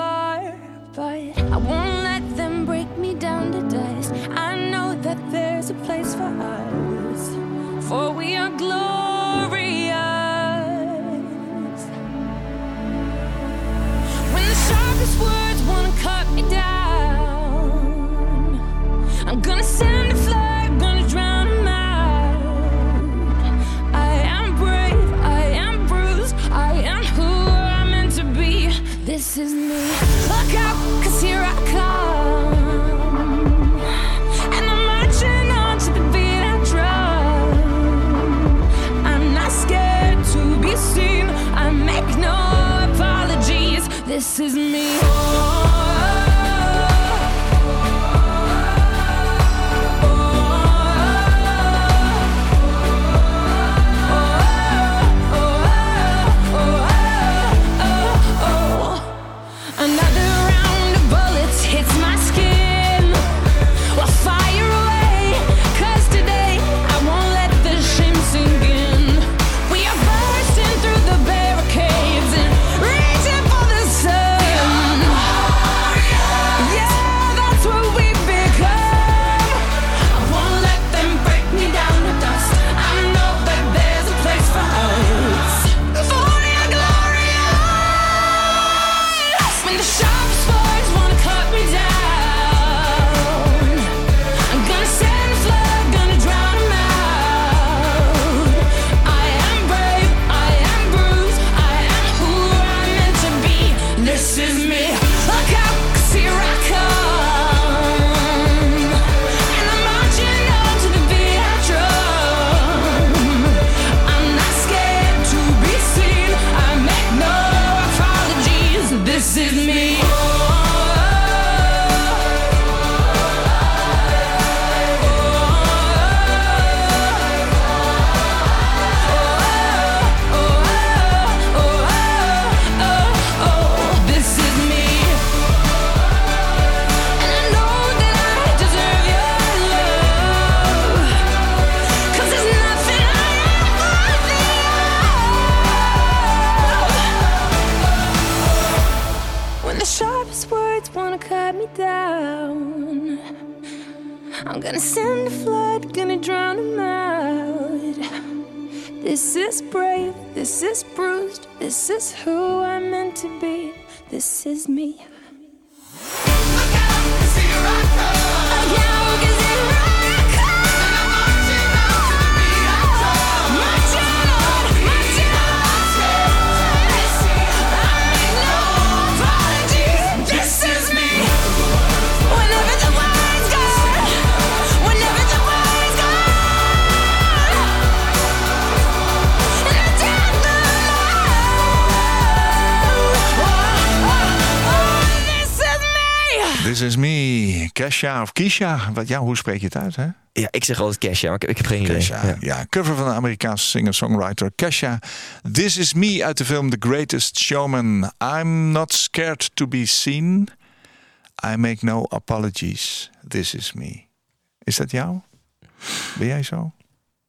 This is me, Kesha of Kisha. Wat, ja, hoe spreek je het uit, hè? Ja, ik zeg altijd Kesha, maar ik, ik heb geen idee. Kesha. Ja. Ja. cover van de Amerikaanse singer-songwriter Kesha. This is me uit de film The Greatest Showman. I'm not scared to be seen. I make no apologies. This is me. Is dat jou? Ben jij zo?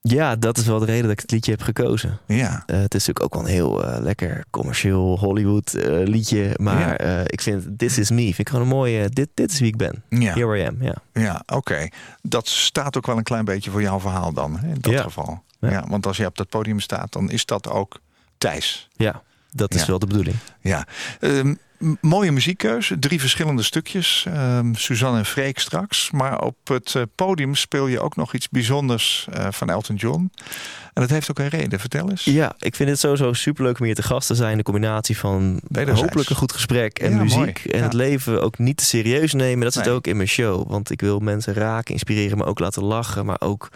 Ja, dat is wel de reden dat ik het liedje heb gekozen. Ja. Eh, het is natuurlijk ook wel een heel eh, lekker commercieel Hollywood eh, liedje. Maar Ja. ik vind This Is Me, vind ik gewoon een mooie... dit, dit is wie ik ben. Ja, Here I am, ja. ja oké. Dat staat ook wel een klein beetje voor jouw verhaal dan, in dat Ja. geval. Ja. Ja. want als je op dat podium staat, dan is dat ook Thijs. Ja, dat is wel de bedoeling. Ja, Ehm, mooie muziekkeuze. Drie verschillende stukjes. Ehm, Suzanne en Freek straks. Maar op het eh, podium speel je ook nog iets bijzonders eh, van Elton John. En dat heeft ook een reden. Vertel eens. Ja, ik vind het sowieso superleuk om hier te gast te zijn. De combinatie van hopelijk een goed gesprek en Ja, muziek. mooi. En Ja. het leven ook niet te serieus nemen. Dat zit Nee. ook in mijn show. Want ik wil mensen raken, inspireren, maar ook laten lachen. Maar ook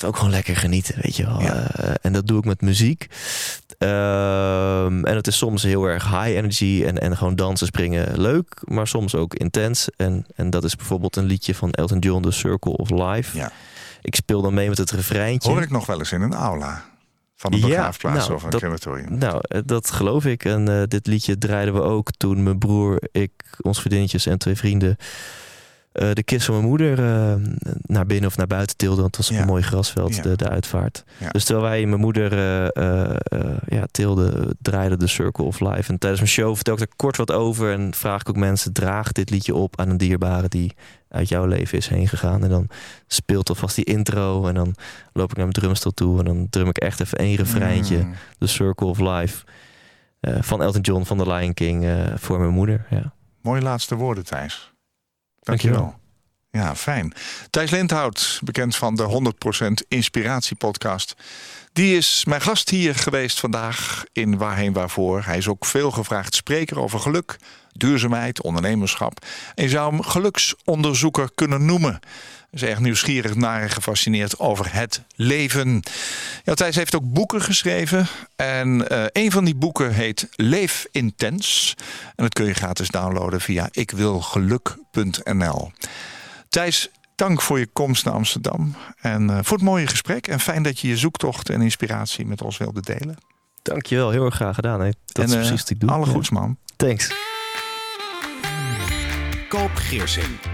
we ook gewoon lekker genieten, weet je wel. Ja. Eh, en dat doe ik met muziek. Ehm, en het is soms heel erg high energy en, en gewoon dansen, springen leuk. Maar soms ook intens. En, en dat is bijvoorbeeld een liedje van Elton John, The Circle of Life. Ja. Ik speel dan mee met het refreintje. Hoor ik nog wel eens in een aula. Van een Ja, begraafplaats nou, of een dat- crematorium. Nou, eh, dat geloof ik. En eh, dit liedje draaiden we ook toen mijn broer, ik, ons vriendinnetjes en twee vrienden eh, de kist van mijn moeder eh, naar binnen of naar buiten tilden. Want het was Ja. een mooi grasveld, Ja. de, de uitvaart. Ja. Dus terwijl wij mijn moeder eh, eh, eh, ja, tilden, draaiden de Circle of Life. En tijdens mijn show vertel ik er kort wat over. En vraag ik ook mensen, draag dit liedje op aan een dierbare die uit jouw leven is heen gegaan. En dan speelt alvast die intro. En dan loop ik naar mijn drumstel toe. En dan drum ik echt even één refreintje. Mm. The Circle of Life. eh, van Elton John van The Lion King eh, voor mijn moeder. Ja. Mooie laatste woorden, Thijs. Dankjewel. Dankjewel. Ja, fijn. Thijs Lindhout, bekend van de 100% Inspiratie-podcast. Die is mijn gast hier geweest vandaag in Waarheen Waarvoor. Hij is ook veel gevraagd spreker over geluk, duurzaamheid, ondernemerschap. En je zou hem geluksonderzoeker kunnen noemen. Is erg nieuwsgierig naar en gefascineerd over het leven. Ja, Thijs heeft ook boeken geschreven. En eh, een van die boeken heet Leef Intens. En dat kun je gratis downloaden via ikwilgeluk.nl. Thijs, dank voor je komst naar Amsterdam. En eh, voor het mooie gesprek. En fijn dat je je zoektocht en inspiratie met ons wilde delen. Dankjewel, heel erg graag gedaan. Hè. Dat en, is eh, precies wat ik doe. Alle Ja. goeds, man. Thanks. Koop Geersing.